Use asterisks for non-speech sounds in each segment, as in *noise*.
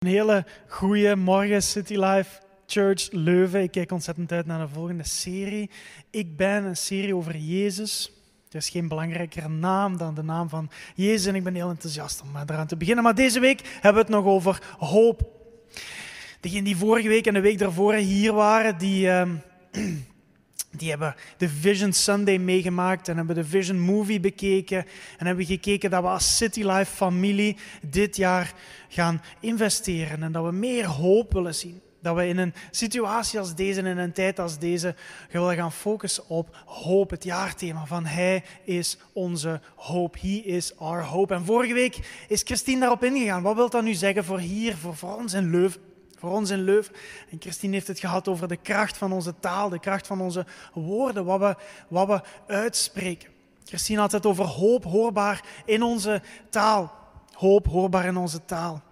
Een hele goede morgen City Life Church Leuven. Ik kijk ontzettend uit naar de volgende serie. Ik ben een serie over Jezus. Er is geen belangrijkere naam dan de naam van Jezus en ik ben heel enthousiast om eraan te beginnen. Maar deze week hebben we het nog over hoop. Degenen die vorige week en de week daarvoor hier waren, die, uh, *clears throat* die hebben de Vision Sunday meegemaakt en hebben de Vision Movie bekeken. En hebben gekeken dat we als City Life familie dit jaar gaan investeren en dat we meer hoop willen zien. Dat we in een situatie als deze, in een tijd als deze, willen gaan focussen op hoop. Het jaarthema van Hij is onze hoop. He is our hope. En vorige week is Christine daarop ingegaan. Wat wil dat nu zeggen voor hier, voor, voor ons in Leuven? Voor ons in Leuven. En Christine heeft het gehad over de kracht van onze taal, de kracht van onze woorden, wat we, wat we uitspreken. Christine had het over hoop hoorbaar in onze taal. Hoop hoorbaar in onze taal.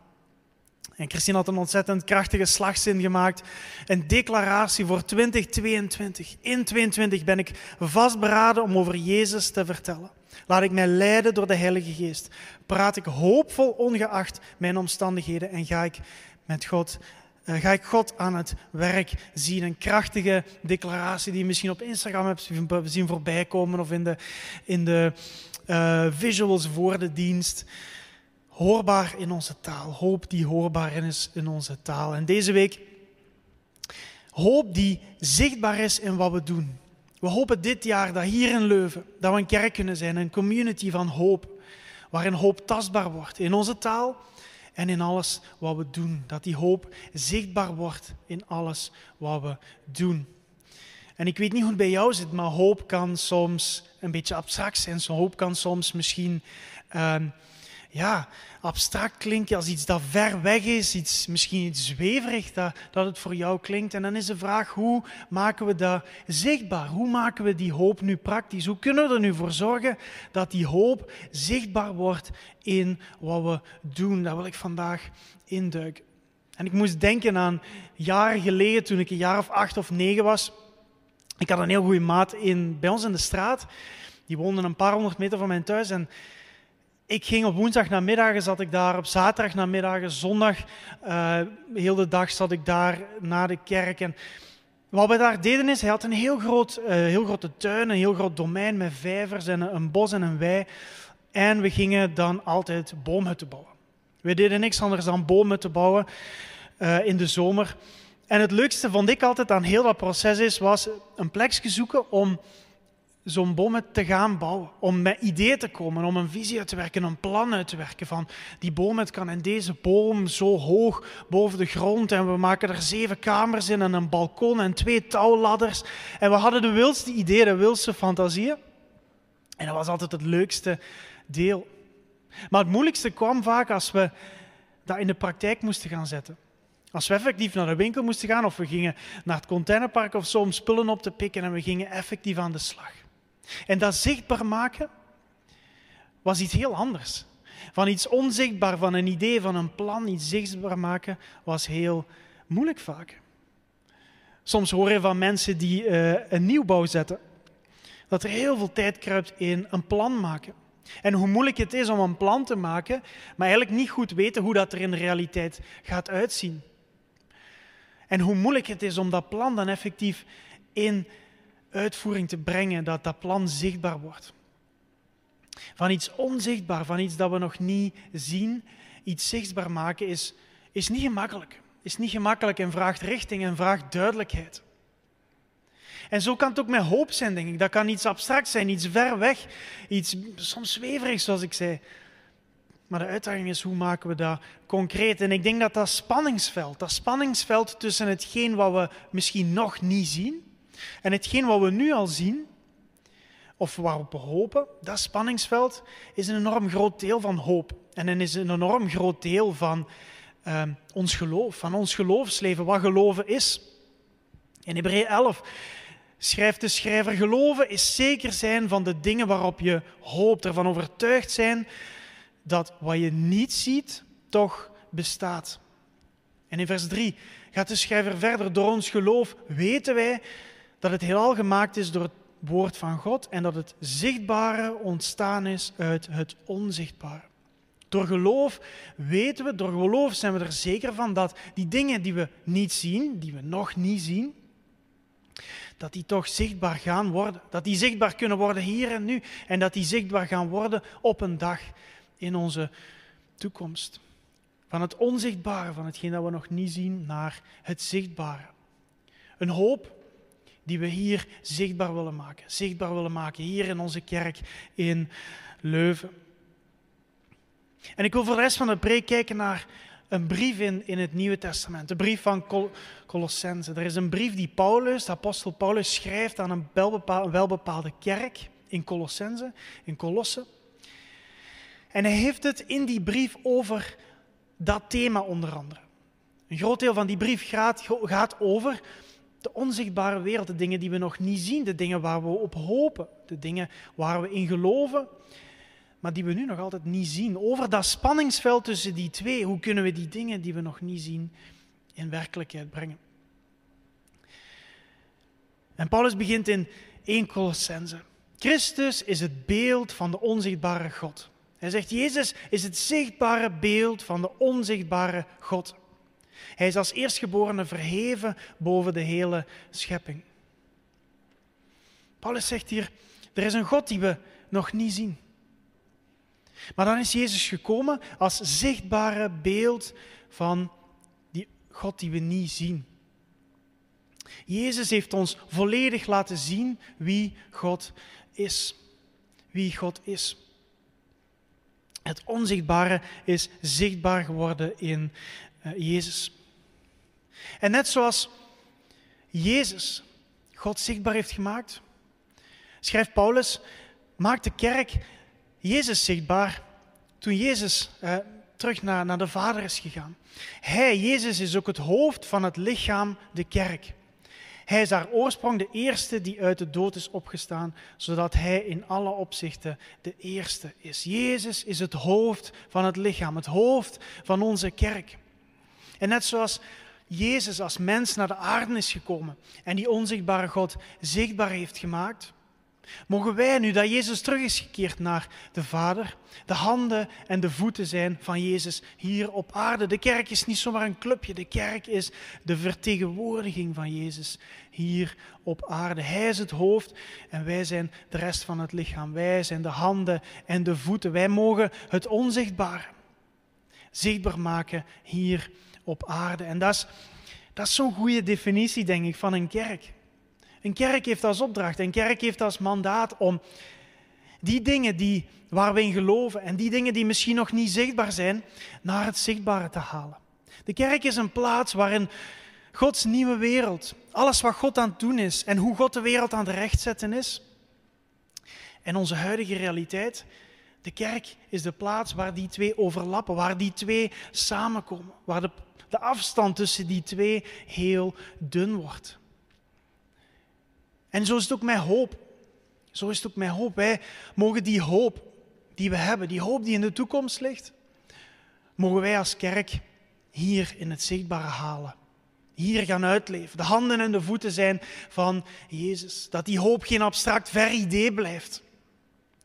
En Christine had een ontzettend krachtige slagzin gemaakt. Een declaratie voor 2022. In 2022 ben ik vastberaden om over Jezus te vertellen. Laat ik mij leiden door de Heilige Geest. Praat ik hoopvol ongeacht mijn omstandigheden en ga ik met God ga ik God aan het werk zien. Een krachtige declaratie die je misschien op Instagram hebt zien voorbij komen of in de, in de uh, visuals voor de dienst. Hoorbaar in onze taal. Hoop die hoorbaar is in onze taal. En deze week hoop die zichtbaar is in wat we doen. We hopen dit jaar dat hier in Leuven, dat we een kerk kunnen zijn, een community van hoop, waarin hoop tastbaar wordt in onze taal en in alles wat we doen. Dat die hoop zichtbaar wordt in alles wat we doen. En ik weet niet hoe het bij jou zit, maar hoop kan soms een beetje abstract zijn. Hoop kan soms misschien uh, ja, abstract klinken als iets dat ver weg is, iets, misschien iets zweverig dat, dat het voor jou klinkt. En dan is de vraag, hoe maken we dat zichtbaar? Hoe maken we die hoop nu praktisch? Hoe kunnen we er nu voor zorgen dat die hoop zichtbaar wordt in wat we doen? Daar wil ik vandaag induiken. En ik moest denken aan jaren geleden, toen ik een jaar of acht of negen was. Ik had een heel goede maat in, bij ons in de straat. Die woonde een paar honderd meter van mijn thuis. En ik ging op woensdag namiddagen, zat ik daar, op zaterdag namiddagen, zondag, uh, heel de dag zat ik daar naar de kerk. En wat we daar deden is, hij had een heel, groot, uh, heel grote tuin, een heel groot domein met vijvers en een bos en een wei. En we gingen dan altijd boomhutten bouwen. We deden niks anders dan boomhutten bouwen uh, in de zomer. En het leukste vond ik altijd aan heel dat proces is, was een plekje zoeken om zo'n boom te gaan bouwen. Om met ideeën te komen, om een visie uit te werken, een plan uit te werken van die boom kan in deze boom zo hoog boven de grond en we maken er zeven kamers in en een balkon en twee touwladders. En we hadden de wildste ideeën, de wildste fantasieën. En dat was altijd het leukste deel. Maar het moeilijkste kwam vaak als we dat in de praktijk moesten gaan zetten. Als we effectief naar de winkel moesten gaan of we gingen naar het containerpark of om spullen op te pikken en we gingen effectief aan de slag. En dat zichtbaar maken was iets heel anders. Van iets onzichtbaar, van een idee, van een plan, iets zichtbaar maken, was heel moeilijk vaak. Soms hoor je van mensen die uh, een nieuwbouw zetten, dat er heel veel tijd kruipt in een plan maken. En hoe moeilijk het is om een plan te maken, maar eigenlijk niet goed weten hoe dat er in de realiteit gaat uitzien. En hoe moeilijk het is om dat plan dan effectief in uitvoering te brengen, dat dat plan zichtbaar wordt. Van iets onzichtbaar, van iets dat we nog niet zien, iets zichtbaar maken is, is niet gemakkelijk. Is niet gemakkelijk en vraagt richting en vraagt duidelijkheid. En zo kan het ook met hoop zijn, denk ik. Dat kan iets abstract zijn, iets ver weg, iets soms zweverig, zoals ik zei. Maar de uitdaging is, hoe maken we dat concreet? En ik denk dat dat spanningsveld, dat spanningsveld tussen hetgeen wat we misschien nog niet zien en hetgeen wat we nu al zien, of waarop we hopen, dat spanningsveld is een enorm groot deel van hoop. En is een enorm groot deel van uh, ons geloof, van ons geloofsleven, wat geloven is. In Hebreeën 11 schrijft de schrijver, geloven is zeker zijn van de dingen waarop je hoopt, ervan overtuigd zijn dat wat je niet ziet, toch bestaat. En in vers 3 gaat de schrijver verder, door ons geloof weten wij dat het heelal gemaakt is door het woord van God en dat het zichtbare ontstaan is uit het onzichtbare. Door geloof weten we, door geloof zijn we er zeker van dat die dingen die we niet zien, die we nog niet zien, dat die toch zichtbaar gaan worden. Dat die zichtbaar kunnen worden hier en nu. En dat die zichtbaar gaan worden op een dag in onze toekomst. Van het onzichtbare, van hetgeen dat we nog niet zien, naar het zichtbare. Een hoop die we hier zichtbaar willen maken. Zichtbaar willen maken hier in onze kerk in Leuven. En ik wil voor de rest van de preek kijken naar een brief in, in het Nieuwe Testament, de brief van Col Colossense. Er is een brief die Paulus, de apostel Paulus, schrijft aan een welbepaalde, welbepaalde kerk in Colossense, in Colosse. En hij heeft het in die brief over dat thema onder andere. Een groot deel van die brief gaat, gaat over de onzichtbare wereld, de dingen die we nog niet zien, de dingen waar we op hopen, de dingen waar we in geloven, maar die we nu nog altijd niet zien. Over dat spanningsveld tussen die twee, hoe kunnen we die dingen die we nog niet zien in werkelijkheid brengen? En Paulus begint in 1 Colossense. Christus is het beeld van de onzichtbare God. Hij zegt, Jezus is het zichtbare beeld van de onzichtbare God. Hij is als eerstgeborene verheven boven de hele schepping. Paulus zegt hier, er is een God die we nog niet zien. Maar dan is Jezus gekomen als zichtbare beeld van die God die we niet zien. Jezus heeft ons volledig laten zien wie God is. Wie God is. Het onzichtbare is zichtbaar geworden in Jezus. En net zoals Jezus God zichtbaar heeft gemaakt, schrijft Paulus, maakt de kerk Jezus zichtbaar toen Jezus uh, terug naar, naar de Vader is gegaan. Hij, Jezus, is ook het hoofd van het lichaam, de kerk. Hij is haar oorsprong de eerste die uit de dood is opgestaan, zodat hij in alle opzichten de eerste is. Jezus is het hoofd van het lichaam, het hoofd van onze kerk. En net zoals Jezus als mens naar de aarde is gekomen en die onzichtbare God zichtbaar heeft gemaakt, mogen wij nu dat Jezus terug is gekeerd naar de Vader, de handen en de voeten zijn van Jezus hier op aarde. De kerk is niet zomaar een clubje, de kerk is de vertegenwoordiging van Jezus hier op aarde. Hij is het hoofd en wij zijn de rest van het lichaam. Wij zijn de handen en de voeten. Wij mogen het onzichtbare zichtbaar maken hier op aarde. En dat is, dat is zo'n goede definitie, denk ik, van een kerk. Een kerk heeft als opdracht, een kerk heeft als mandaat om die dingen die, waar we in geloven en die dingen die misschien nog niet zichtbaar zijn, naar het zichtbare te halen. De kerk is een plaats waarin Gods nieuwe wereld, alles wat God aan het doen is en hoe God de wereld aan het rechtzetten is, en onze huidige realiteit, de kerk is de plaats waar die twee overlappen, waar die twee samenkomen, waar de, de afstand tussen die twee heel dun wordt. En zo is het ook met hoop. Zo is het ook met hoop. Wij mogen die hoop die we hebben, die hoop die in de toekomst ligt, mogen wij als kerk hier in het zichtbare halen. Hier gaan uitleven. De handen en de voeten zijn van Jezus. Dat die hoop geen abstract ver idee blijft.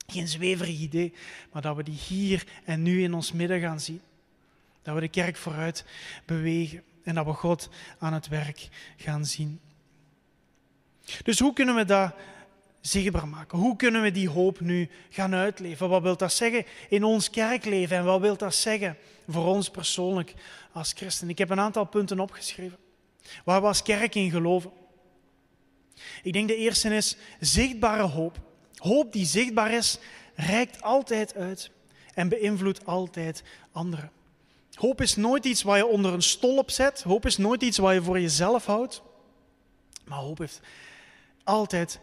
Geen zweverig idee, maar dat we die hier en nu in ons midden gaan zien. Dat we de kerk vooruit bewegen en dat we God aan het werk gaan zien. Dus hoe kunnen we dat zichtbaar maken? Hoe kunnen we die hoop nu gaan uitleven? Wat wil dat zeggen in ons kerkleven en wat wil dat zeggen voor ons persoonlijk als christen? Ik heb een aantal punten opgeschreven waar we als kerk in geloven. Ik denk de eerste is zichtbare hoop. Hoop die zichtbaar is, reikt altijd uit en beïnvloedt altijd anderen. Hoop is nooit iets waar je onder een stolp zet. Hoop is nooit iets waar je voor jezelf houdt. Maar hoop heeft altijd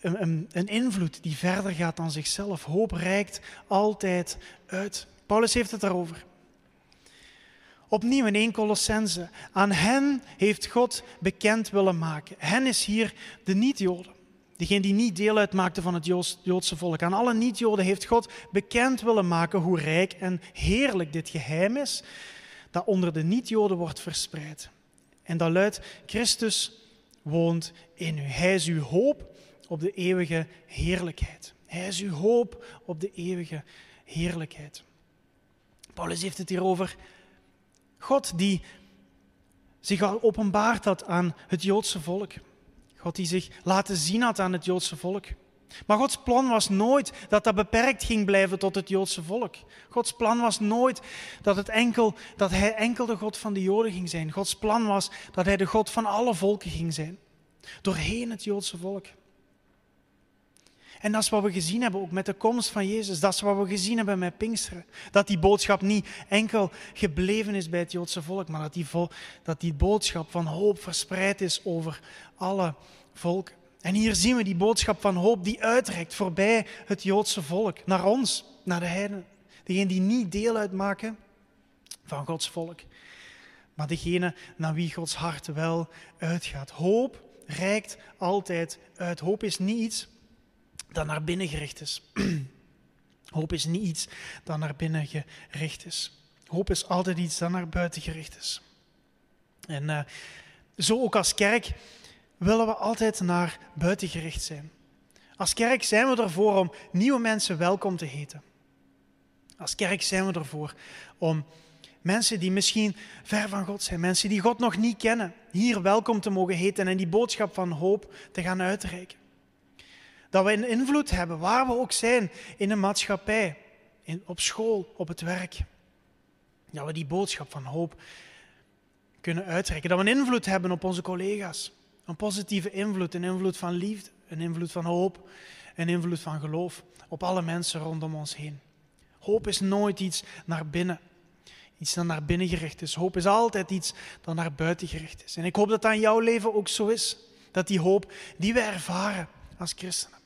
een, een, een, invloed die verder gaat dan zichzelf. Hoop reikt altijd uit. Paulus heeft het daarover. Opnieuw in 1 Colossense. Aan hen heeft God bekend willen maken. Hen is hier de niet-Joden. Degene die niet deel uitmaakte van het Joodse volk. Aan alle niet-Joden heeft God bekend willen maken hoe rijk en heerlijk dit geheim is dat onder de niet-Joden wordt verspreid. En dat luidt, Christus woont in u. Hij is uw hoop op de eeuwige heerlijkheid. Hij is uw hoop op de eeuwige heerlijkheid. Paulus heeft het hier over God die zich al openbaard had aan het Joodse volk. God die zich laten zien had aan het Joodse volk. Maar Gods plan was nooit dat dat beperkt ging blijven tot het Joodse volk. Gods plan was nooit dat, het enkel, dat hij enkel de God van de Joden ging zijn. Gods plan was dat hij de God van alle volken ging zijn. Doorheen het Joodse volk. En dat is wat we gezien hebben ook met de komst van Jezus. Dat is wat we gezien hebben met Pinksteren. Dat die boodschap niet enkel gebleven is bij het Joodse volk, maar dat die, dat die boodschap van hoop verspreid is over alle volken. En hier zien we die boodschap van hoop die uitreikt voorbij het Joodse volk, naar ons, naar de heidenen. Degenen die niet deel uitmaken van Gods volk, maar degene naar wie Gods hart wel uitgaat. Hoop reikt altijd uit. Hoop is niet iets dat naar binnen gericht is. *clears throat* Hoop is niet iets dat naar binnen gericht is. Hoop is altijd iets dat naar buiten gericht is. En uh, zo ook als kerk willen we altijd naar buiten gericht zijn. Als kerk zijn we ervoor om nieuwe mensen welkom te heten. Als kerk zijn we ervoor om mensen die misschien ver van God zijn, mensen die God nog niet kennen, hier welkom te mogen heten en die boodschap van hoop te gaan uitreiken. Dat we een invloed hebben waar we ook zijn in de maatschappij, in, op school, op het werk. Dat we die boodschap van hoop kunnen uitreiken. Dat we een invloed hebben op onze collega's. Een positieve invloed, een invloed van liefde, een invloed van hoop, een invloed van geloof op alle mensen rondom ons heen. Hoop is nooit iets naar binnen, iets dat naar binnen gericht is. Hoop is altijd iets dat naar buiten gericht is. En ik hoop dat dat in jouw leven ook zo is. Dat die hoop die we ervaren als christenen,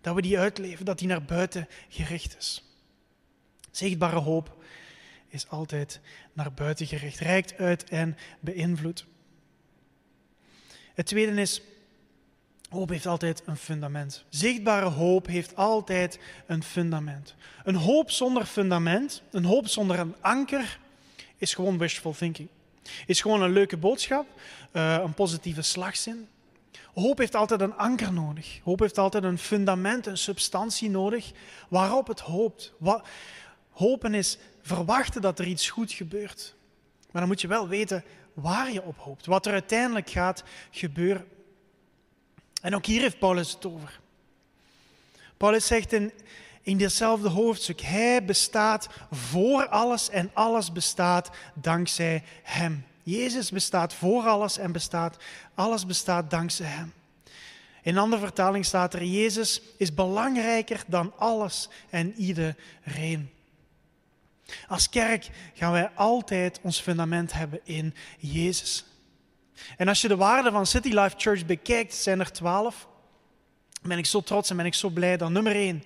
dat we die uitleven, dat die naar buiten gericht is. Zichtbare hoop is altijd naar buiten gericht, reikt uit en beïnvloedt. Het tweede is, hoop heeft altijd een fundament. Zichtbare hoop heeft altijd een fundament. Een hoop zonder fundament, een hoop zonder een anker, is gewoon wishful thinking. Is gewoon een leuke boodschap, eh, een positieve slagzin. Hoop heeft altijd een anker nodig. Hoop heeft altijd een fundament, een substantie nodig waarop het hoopt. Hopen is verwachten dat er iets goed gebeurt. Maar dan moet je wel weten waar je op hoopt, wat er uiteindelijk gaat gebeuren. En ook hier heeft Paulus het over. Paulus zegt in, in ditzelfde hoofdstuk, hij bestaat voor alles en alles bestaat dankzij hem. Jezus bestaat voor alles en bestaat, alles bestaat dankzij hem. In een andere vertaling staat er, Jezus is belangrijker dan alles en iedereen. Als kerk gaan wij altijd ons fundament hebben in Jezus. En als je de waarden van City Life Church bekijkt, zijn er twaalf. Ben ik zo trots en ben ik zo blij dat nummer één,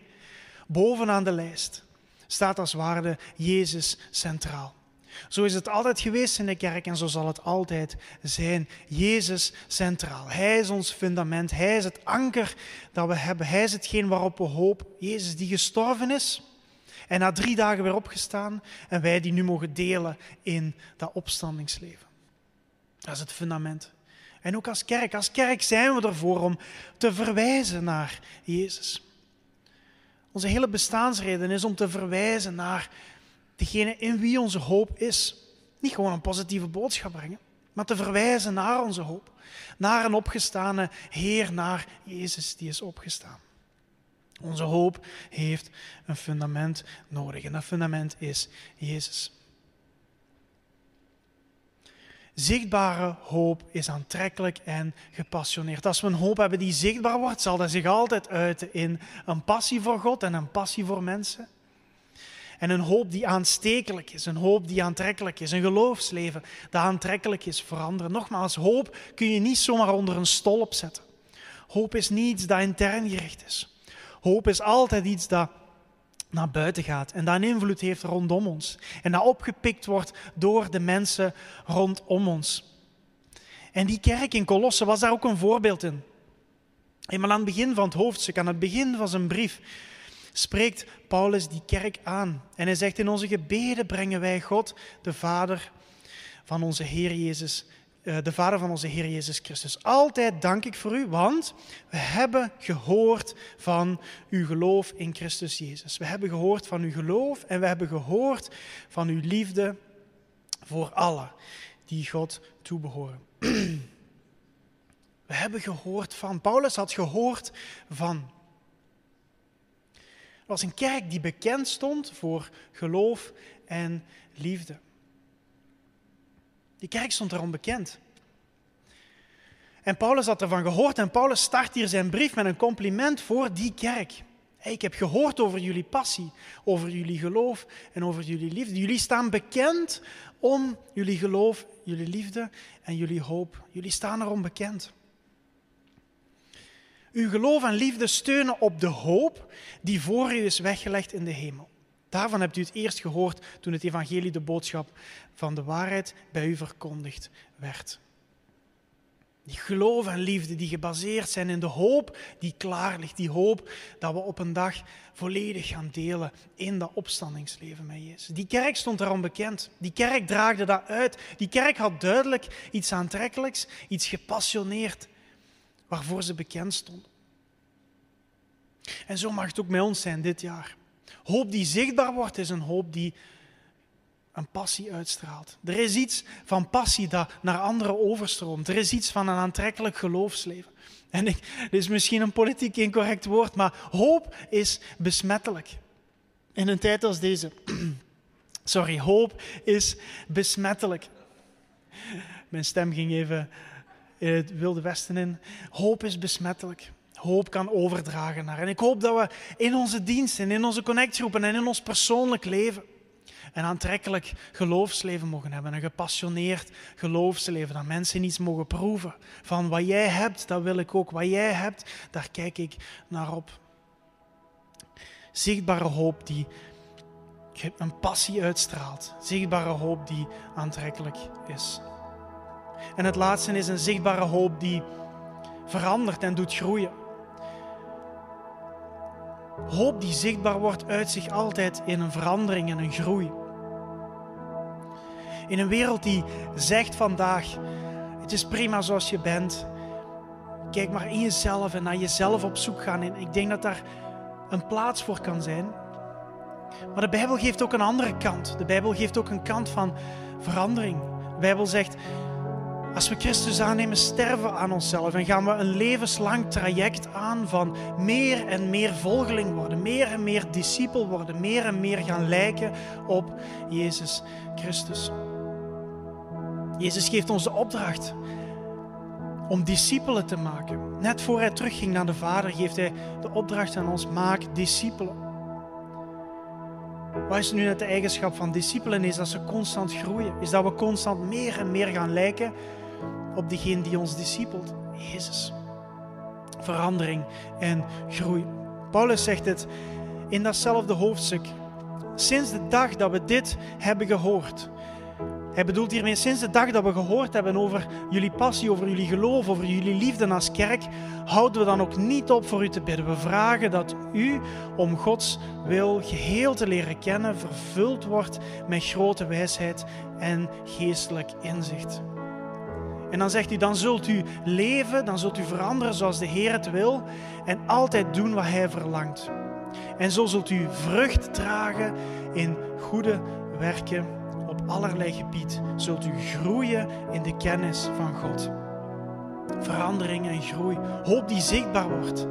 bovenaan de lijst, staat als waarde Jezus centraal. Zo is het altijd geweest in de kerk en zo zal het altijd zijn. Jezus centraal. Hij is ons fundament. Hij is het anker dat we hebben. Hij is hetgeen waarop we hopen. Jezus die gestorven is en na drie dagen weer opgestaan en wij die nu mogen delen in dat opstandingsleven. Dat is het fundament. En ook als kerk. Als kerk zijn we ervoor om te verwijzen naar Jezus. Onze hele bestaansreden is om te verwijzen naar degene in wie onze hoop is. Niet gewoon een positieve boodschap brengen, maar te verwijzen naar onze hoop. Naar een opgestane Heer, naar Jezus die is opgestaan. Onze hoop heeft een fundament nodig en dat fundament is Jezus. Zichtbare hoop is aantrekkelijk en gepassioneerd. Als we een hoop hebben die zichtbaar wordt, zal dat zich altijd uiten in een passie voor God en een passie voor mensen. En een hoop die aanstekelijk is, een hoop die aantrekkelijk is, een geloofsleven dat aantrekkelijk is voor anderen. Nogmaals, hoop kun je niet zomaar onder een stolp zetten. Hoop is niet iets dat intern gericht is. Hoop is altijd iets dat naar buiten gaat en dat een invloed heeft rondom ons. En dat opgepikt wordt door de mensen rondom ons. En die kerk in Colosse was daar ook een voorbeeld in. Eenmaal aan het begin van het hoofdstuk, aan het begin van zijn brief, spreekt Paulus die kerk aan. En hij zegt, in onze gebeden brengen wij God, de Vader van onze Heer Jezus eh, de Vader van onze Heer Jezus Christus. Altijd dank ik voor u, want we hebben gehoord van uw geloof in Christus Jezus. We hebben gehoord van uw geloof en we hebben gehoord van uw liefde voor allen die God toebehoren. *clears throat* We hebben gehoord van. Paulus had gehoord van. Was een kerk die bekend stond voor geloof en liefde. Die kerk stond erom bekend. En Paulus had ervan gehoord en Paulus start hier zijn brief met een compliment voor die kerk. Ik heb gehoord over jullie passie, over jullie geloof en over jullie liefde. Jullie staan bekend om jullie geloof, jullie liefde en jullie hoop. Jullie staan erom bekend. Uw geloof en liefde steunen op de hoop die voor u is weggelegd in de hemel. Daarvan hebt u het eerst gehoord toen het evangelie, de boodschap van de waarheid, bij u verkondigd werd. Die geloof en liefde die gebaseerd zijn in de hoop die klaar ligt. Die hoop dat we op een dag volledig gaan delen in dat opstandingsleven met Jezus. Die kerk stond daarom bekend. Die kerk draagde dat uit. Die kerk had duidelijk iets aantrekkelijks, iets gepassioneerd waarvoor ze bekend stond. En zo mag het ook met ons zijn dit jaar. Hoop die zichtbaar wordt, is een hoop die een passie uitstraalt. Er is iets van passie dat naar anderen overstroomt. Er is iets van een aantrekkelijk geloofsleven. En ik, dit is misschien een politiek incorrect woord, maar hoop is besmettelijk. In een tijd als deze. *clears throat* Sorry, hoop is besmettelijk. Mijn stem ging even in het Wilde Westen in. Hoop is besmettelijk. Hoop kan overdragen naar. En ik hoop dat we in onze dienst en in onze connectgroepen en in ons persoonlijk leven een aantrekkelijk geloofsleven mogen hebben. Een gepassioneerd geloofsleven. Dat mensen iets mogen proeven. Van wat jij hebt, dat wil ik ook. Wat jij hebt, daar kijk ik naar op. Zichtbare hoop die een passie uitstraalt. Zichtbare hoop die aantrekkelijk is. En het laatste is een zichtbare hoop die verandert en doet groeien. Hoop die zichtbaar wordt, uit zich altijd in een verandering en een groei. In een wereld die zegt vandaag: het is prima zoals je bent. Kijk maar in jezelf en naar jezelf op zoek gaan. En ik denk dat daar een plaats voor kan zijn. Maar de Bijbel geeft ook een andere kant. De Bijbel geeft ook een kant van verandering. De Bijbel zegt: als we Christus aannemen, sterven we aan onszelf en gaan we een levenslang traject aan van meer en meer volgeling worden, meer en meer discipel worden, meer en meer gaan lijken op Jezus Christus. Jezus geeft ons de opdracht om discipelen te maken. Net voor hij terugging naar de Vader, geeft hij de opdracht aan ons: maak discipelen. Wat is nu net de eigenschap van discipelen? Is dat ze constant groeien. Is dat we constant meer en meer gaan lijken op degene die ons discipelt, Jezus. Verandering en groei. Paulus zegt het in datzelfde hoofdstuk. Sinds de dag dat we dit hebben gehoord. Hij bedoelt hiermee, sinds de dag dat we gehoord hebben over jullie passie, over jullie geloof, over jullie liefde als kerk, houden we dan ook niet op voor u te bidden. We vragen dat u, om Gods wil geheel te leren kennen, vervuld wordt met grote wijsheid en geestelijk inzicht. En dan zegt hij, dan zult u leven, dan zult u veranderen zoals de Heer het wil en altijd doen wat Hij verlangt. En zo zult u vrucht dragen in goede werken op allerlei gebied. Zult u groeien in de kennis van God. Verandering en groei, hoop die zichtbaar wordt,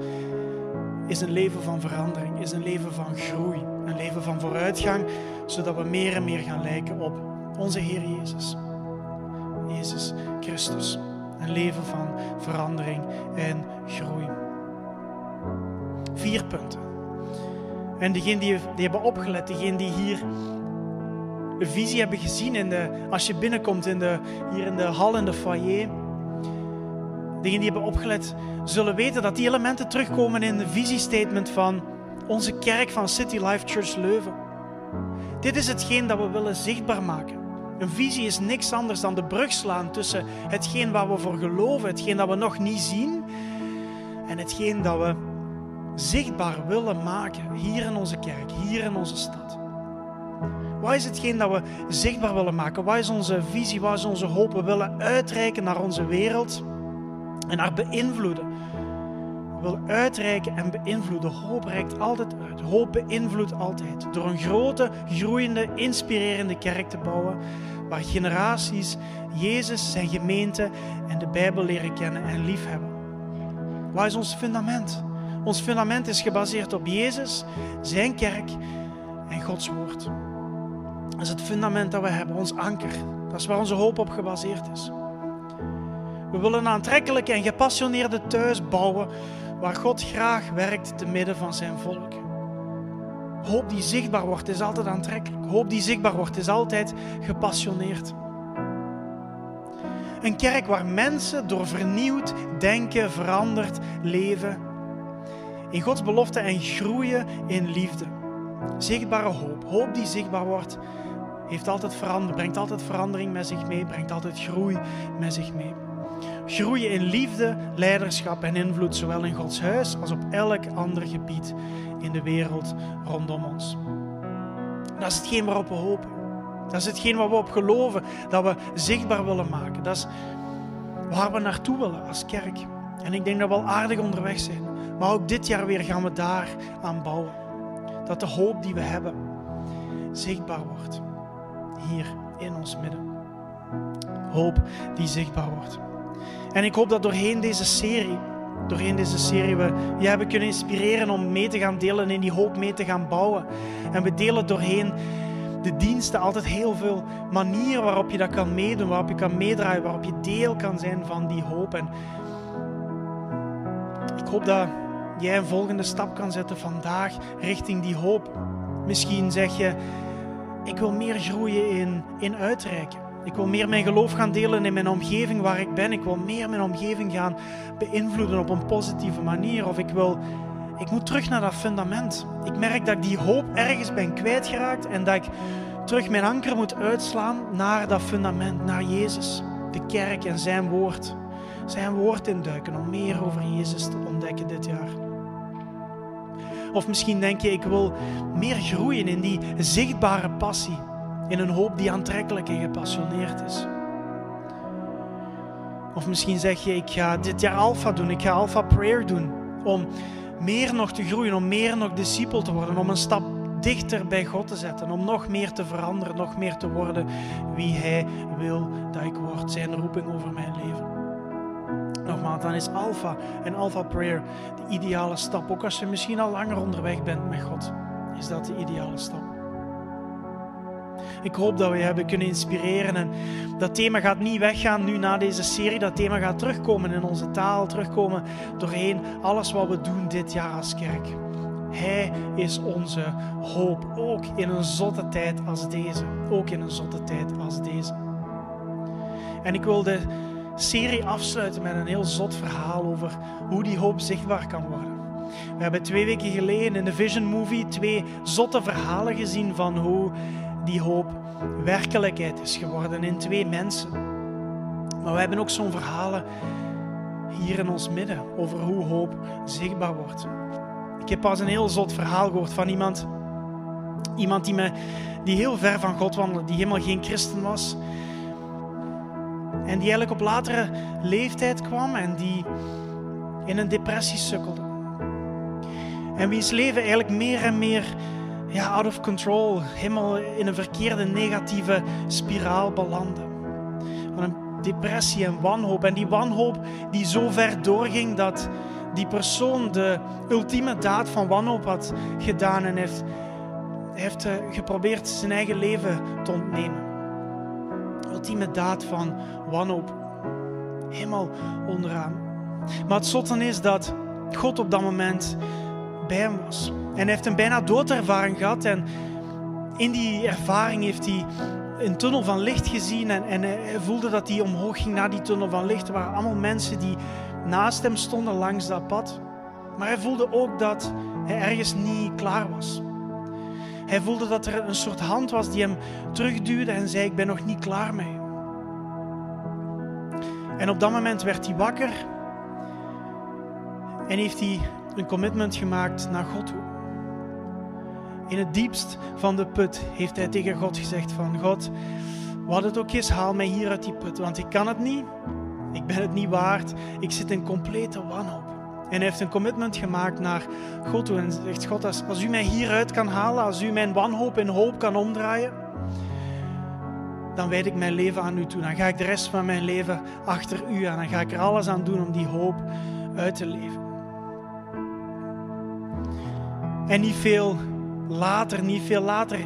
is een leven van verandering, is een leven van groei, een leven van vooruitgang, zodat we meer en meer gaan lijken op onze Heer Jezus. Jezus Christus. Een leven van verandering en groei. Vier punten. En degenen die, hebben opgelet, degenen die hier de visie hebben gezien in de, als je binnenkomt in de, hier in de hal in de foyer. Degenen die hebben opgelet, zullen weten dat die elementen terugkomen in de visiestatement van onze kerk van City Life Church Leuven. Dit is hetgeen dat we willen zichtbaar maken. Een visie is niks anders dan de brug slaan tussen hetgeen waar we voor geloven, hetgeen dat we nog niet zien, en hetgeen dat we zichtbaar willen maken hier in onze kerk, hier in onze stad. Wat is hetgeen dat we zichtbaar willen maken? Wat is onze visie? Wat is onze hoop? We willen uitreiken naar onze wereld en haar beïnvloeden. We willen uitreiken en beïnvloeden. Hoop reikt altijd uit. Hoop beïnvloedt altijd. Door een grote, groeiende, inspirerende kerk te bouwen, waar generaties Jezus, zijn gemeente en de Bijbel leren kennen en liefhebben. Wat is ons fundament? Ons fundament is gebaseerd op Jezus, zijn kerk en Gods woord. Dat is het fundament dat we hebben, ons anker. Dat is waar onze hoop op gebaseerd is. We willen een aantrekkelijke en gepassioneerde thuis bouwen waar God graag werkt te midden van zijn volk. Hoop die zichtbaar wordt is altijd aantrekkelijk. Hoop die zichtbaar wordt is altijd gepassioneerd. Een kerk waar mensen door vernieuwd denken, veranderd leven. In Gods belofte en groeien in liefde. Zichtbare hoop. Hoop die zichtbaar wordt, heeft altijd veranderd, brengt altijd verandering met zich mee, brengt altijd groei met zich mee. Groeien in liefde, leiderschap en invloed, zowel in Gods huis als op elk ander gebied in de wereld rondom ons. Dat is hetgeen waarop we hopen. Dat is hetgeen waar we op geloven, dat we zichtbaar willen maken. Dat is waar we naartoe willen als kerk. En ik denk dat we al aardig onderweg zijn. Maar ook dit jaar weer gaan we daar aan bouwen. Dat de hoop die we hebben zichtbaar wordt. Hier in ons midden. Hoop die zichtbaar wordt. En ik hoop dat doorheen deze serie, doorheen deze serie we je hebben kunnen inspireren om mee te gaan delen en in die hoop mee te gaan bouwen. En we delen doorheen de diensten altijd heel veel manieren waarop je dat kan meedoen, waarop je kan meedraaien, waarop je deel kan zijn van die hoop. En ik hoop dat jij een volgende stap kan zetten vandaag richting die hoop. Misschien zeg je, ik wil meer groeien in, in uitreiken. Ik wil meer mijn geloof gaan delen in mijn omgeving waar ik ben. Ik wil meer mijn omgeving gaan beïnvloeden op een positieve manier. Of ik wil ik moet terug naar dat fundament. Ik merk dat ik die hoop ergens ben kwijtgeraakt en dat ik terug mijn anker moet uitslaan naar dat fundament, naar Jezus, de kerk en zijn woord. Zijn woord induiken om meer over Jezus te ontdekken dit jaar. Of misschien denk je, ik wil meer groeien in die zichtbare passie, in een hoop die aantrekkelijk en gepassioneerd is. Of misschien zeg je, ik ga dit jaar Alpha doen, ik ga Alpha Prayer doen, om meer nog te groeien, om meer nog discipel te worden, om een stap dichter bij God te zetten, om nog meer te veranderen, nog meer te worden wie Hij wil dat ik word, zijn roeping over mijn leven. Nogmaals, dan is Alpha en Alpha Prayer de ideale stap. Ook als je misschien al langer onderweg bent met God, is dat de ideale stap. Ik hoop dat we je hebben kunnen inspireren. En dat thema gaat niet weggaan nu na deze serie. Dat thema gaat terugkomen in onze taal, terugkomen doorheen alles wat we doen dit jaar als kerk. Hij is onze hoop, ook in een zotte tijd als deze. Ook in een zotte tijd als deze. En ik wil de serie afsluiten met een heel zot verhaal over hoe die hoop zichtbaar kan worden. We hebben twee weken geleden in de Vision Movie twee zotte verhalen gezien van hoe die hoop werkelijkheid is geworden in twee mensen. Maar we hebben ook zo'n verhalen hier in ons midden over hoe hoop zichtbaar wordt. Ik heb pas een heel zot verhaal gehoord van iemand, iemand die, me, die heel ver van God wandelde, die helemaal geen christen was. En die eigenlijk op latere leeftijd kwam en die in een depressie sukkelde. En wiens leven eigenlijk meer en meer ja, out of control, helemaal in een verkeerde negatieve spiraal belanden. Van een depressie en wanhoop. En die wanhoop die zo ver doorging dat die persoon de ultieme daad van wanhoop had gedaan en heeft, heeft eh, geprobeerd zijn eigen leven te ontnemen. Ultieme daad van wanhoop. Helemaal onderaan. Maar het zotte is dat God op dat moment bij hem was. En hij heeft een bijna doodervaring gehad. En in die ervaring heeft hij een tunnel van licht gezien. En, en hij voelde dat hij omhoog ging naar die tunnel van licht. Er waren allemaal mensen die naast hem stonden langs dat pad. Maar hij voelde ook dat hij ergens niet klaar was. Hij voelde dat er een soort hand was die hem terugduwde en zei: Ik ben nog niet klaar mee. En op dat moment werd hij wakker en heeft hij een commitment gemaakt naar God. In het diepst van de put heeft hij tegen God gezegd van God, wat het ook is, haal mij hier uit die put, want ik kan het niet. Ik ben het niet waard. Ik zit in complete wanhoop. En hij heeft een commitment gemaakt naar God toe. En zegt: God, als, als u mij hieruit kan halen, als u mijn wanhoop in hoop kan omdraaien, dan wijd ik mijn leven aan u toe. Dan ga ik de rest van mijn leven achter u aan. Dan ga ik er alles aan doen om die hoop uit te leven. En niet veel later, niet veel later,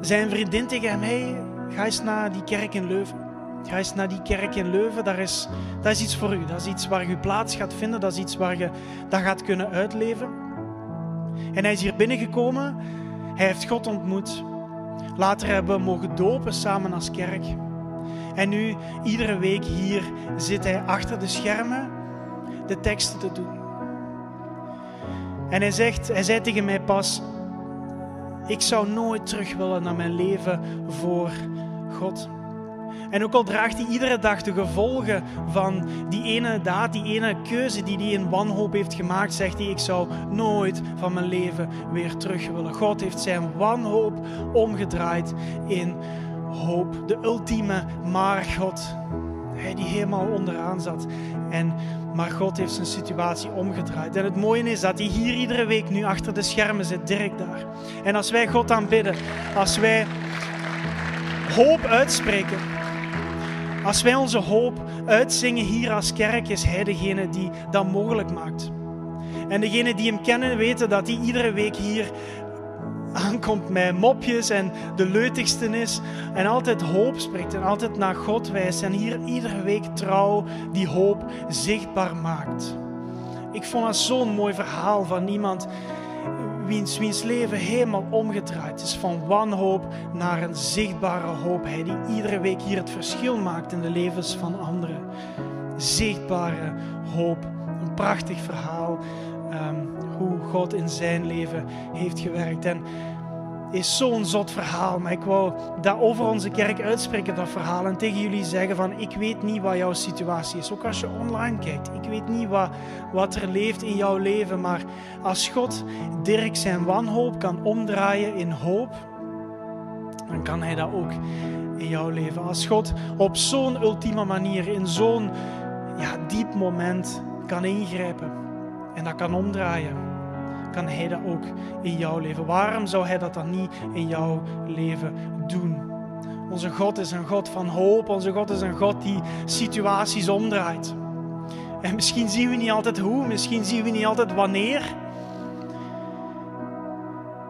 zijn vriendin tegen hem: hey, ga eens naar die kerk in Leuven. Ga eens naar die kerk in Leuven. Daar is, dat is iets voor u. Dat is iets waar je plaats gaat vinden. Dat is iets waar je dat gaat kunnen uitleven. En hij is hier binnengekomen. Hij heeft God ontmoet. Later hebben we mogen dopen samen als kerk. En nu, iedere week hier, zit hij achter de schermen de teksten te doen. En hij, zegt, hij zei tegen mij pas, ik zou nooit terug willen naar mijn leven voor God. En ook al draagt hij iedere dag de gevolgen van die ene daad, die ene keuze die hij in wanhoop heeft gemaakt, zegt hij: Ik zou nooit van mijn leven weer terug willen. God heeft zijn wanhoop omgedraaid in hoop. De ultieme maar God. Die helemaal onderaan zat. En, maar God heeft zijn situatie omgedraaid. En het mooie is dat hij hier iedere week nu achter de schermen zit, direct daar. En als wij God aanbidden, als wij hoop uitspreken, als wij onze hoop uitzingen hier als kerk, is Hij degene die dat mogelijk maakt. En degenen die Hem kennen weten dat Hij iedere week hier aankomt met mopjes en de leutigste is en altijd hoop spreekt en altijd naar God wijst en hier iedere week trouw die hoop zichtbaar maakt. Ik vond dat zo'n mooi verhaal van iemand wiens, wiens leven helemaal omgedraaid is van wanhoop naar een zichtbare hoop. Hij die iedere week hier het verschil maakt in de levens van anderen. Zichtbare hoop. Een prachtig verhaal um, hoe God in zijn leven heeft gewerkt. En is zo'n zot verhaal. Maar ik wou dat over onze kerk uitspreken, dat verhaal. En tegen jullie zeggen van, ik weet niet wat jouw situatie is. Ook als je online kijkt. Ik weet niet wat, wat er leeft in jouw leven. Maar als God Dirk zijn wanhoop kan omdraaien in hoop, dan kan hij dat ook in jouw leven. Als God op zo'n ultieme manier, in zo'n ja, diep moment kan ingrijpen en dat kan omdraaien kan Hij dat ook in jouw leven. Waarom zou Hij dat dan niet in jouw leven doen? Onze God is een God van hoop. Onze God is een God die situaties omdraait. En misschien zien we niet altijd hoe, misschien zien we niet altijd wanneer.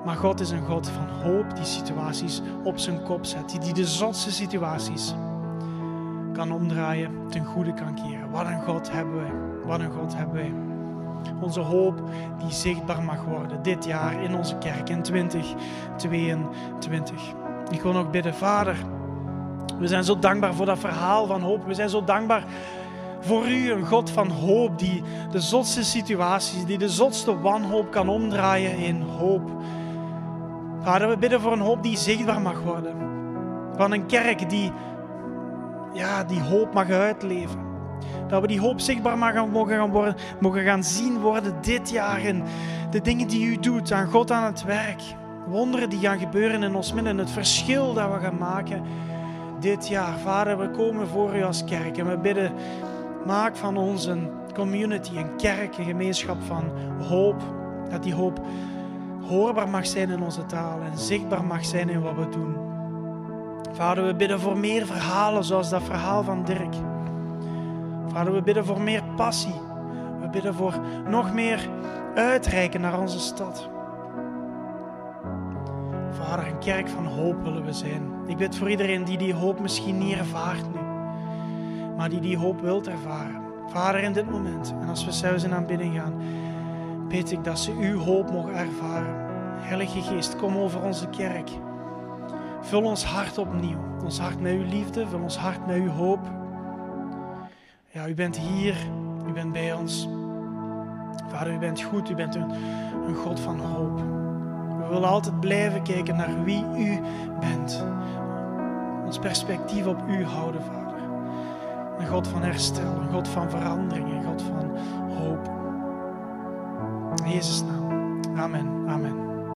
Maar God is een God van hoop die situaties op zijn kop zet. Die de zotste situaties kan omdraaien, ten goede kan keren. Wat een God hebben wij. Wat een God hebben wij. Onze hoop die zichtbaar mag worden dit jaar in onze kerk in 2022. Ik wil nog bidden, Vader. We zijn zo dankbaar voor dat verhaal van hoop. We zijn zo dankbaar voor u, een God van hoop, die de zotste situaties, die de zotste wanhoop kan omdraaien in hoop. Vader, we bidden voor een hoop die zichtbaar mag worden. Van een kerk die, ja, die hoop mag uitleven. Dat we die hoop zichtbaar mogen gaan, worden, mogen gaan zien worden dit jaar. in de dingen die u doet, aan God aan het werk. Wonderen die gaan gebeuren in ons midden. Het verschil dat we gaan maken dit jaar. Vader, we komen voor u als kerk en we bidden, maak van ons een community, een kerk, een gemeenschap van hoop. Dat die hoop hoorbaar mag zijn in onze taal en zichtbaar mag zijn in wat we doen. Vader, we bidden voor meer verhalen zoals dat verhaal van Dirk. Vader, we bidden voor meer passie. We bidden voor nog meer uitreiken naar onze stad. Vader, een kerk van hoop willen we zijn. Ik bid voor iedereen die die hoop misschien niet ervaart nu, maar die die hoop wilt ervaren. Vader, in dit moment, en als we zelfs in aanbidding gaan, bid ik dat ze uw hoop mogen ervaren. Heilige Geest, kom over onze kerk. Vul ons hart opnieuw. Ons hart met uw liefde, vul ons hart met uw hoop. Ja, u bent hier, u bent bij ons. Vader, u bent goed, u bent een, een God van hoop. We willen altijd blijven kijken naar wie u bent. Ons perspectief op u houden, Vader. Een God van herstel, een God van verandering, een God van hoop. In Jezus' naam. Amen. Amen.